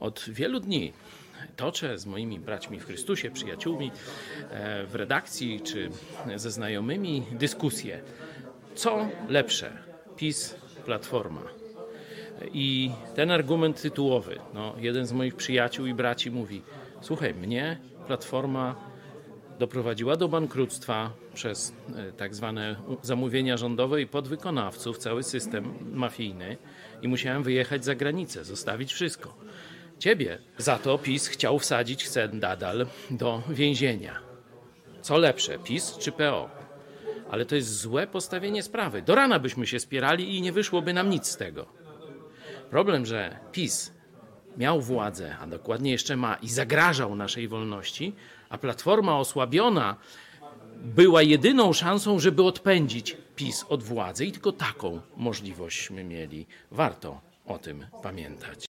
Od wielu dni toczę z moimi braćmi w Chrystusie, przyjaciółmi e, w redakcji czy ze znajomymi dyskusję. Co lepsze? PiS, Platforma. I ten argument tytułowy, no, jeden z moich przyjaciół i braci mówi: Słuchaj, mnie Platforma doprowadziła do bankructwa przez e, tak zwane zamówienia rządowe i podwykonawców, cały system mafijny i musiałem wyjechać za granicę, zostawić wszystko. Ciebie za to PiS chciał wsadzić, chce nadal do więzienia. Co lepsze, PiS czy PO? Ale to jest złe postawienie sprawy. Do rana byśmy się spierali i nie wyszłoby nam nic z tego. Problem, że PiS miał władzę, a dokładnie jeszcze ma i zagrażał naszej wolności, a Platforma osłabiona była jedyną szansą, żeby odpędzić PiS od władzy i tylko taką możliwośćśmy mieli. Warto o tym pamiętać.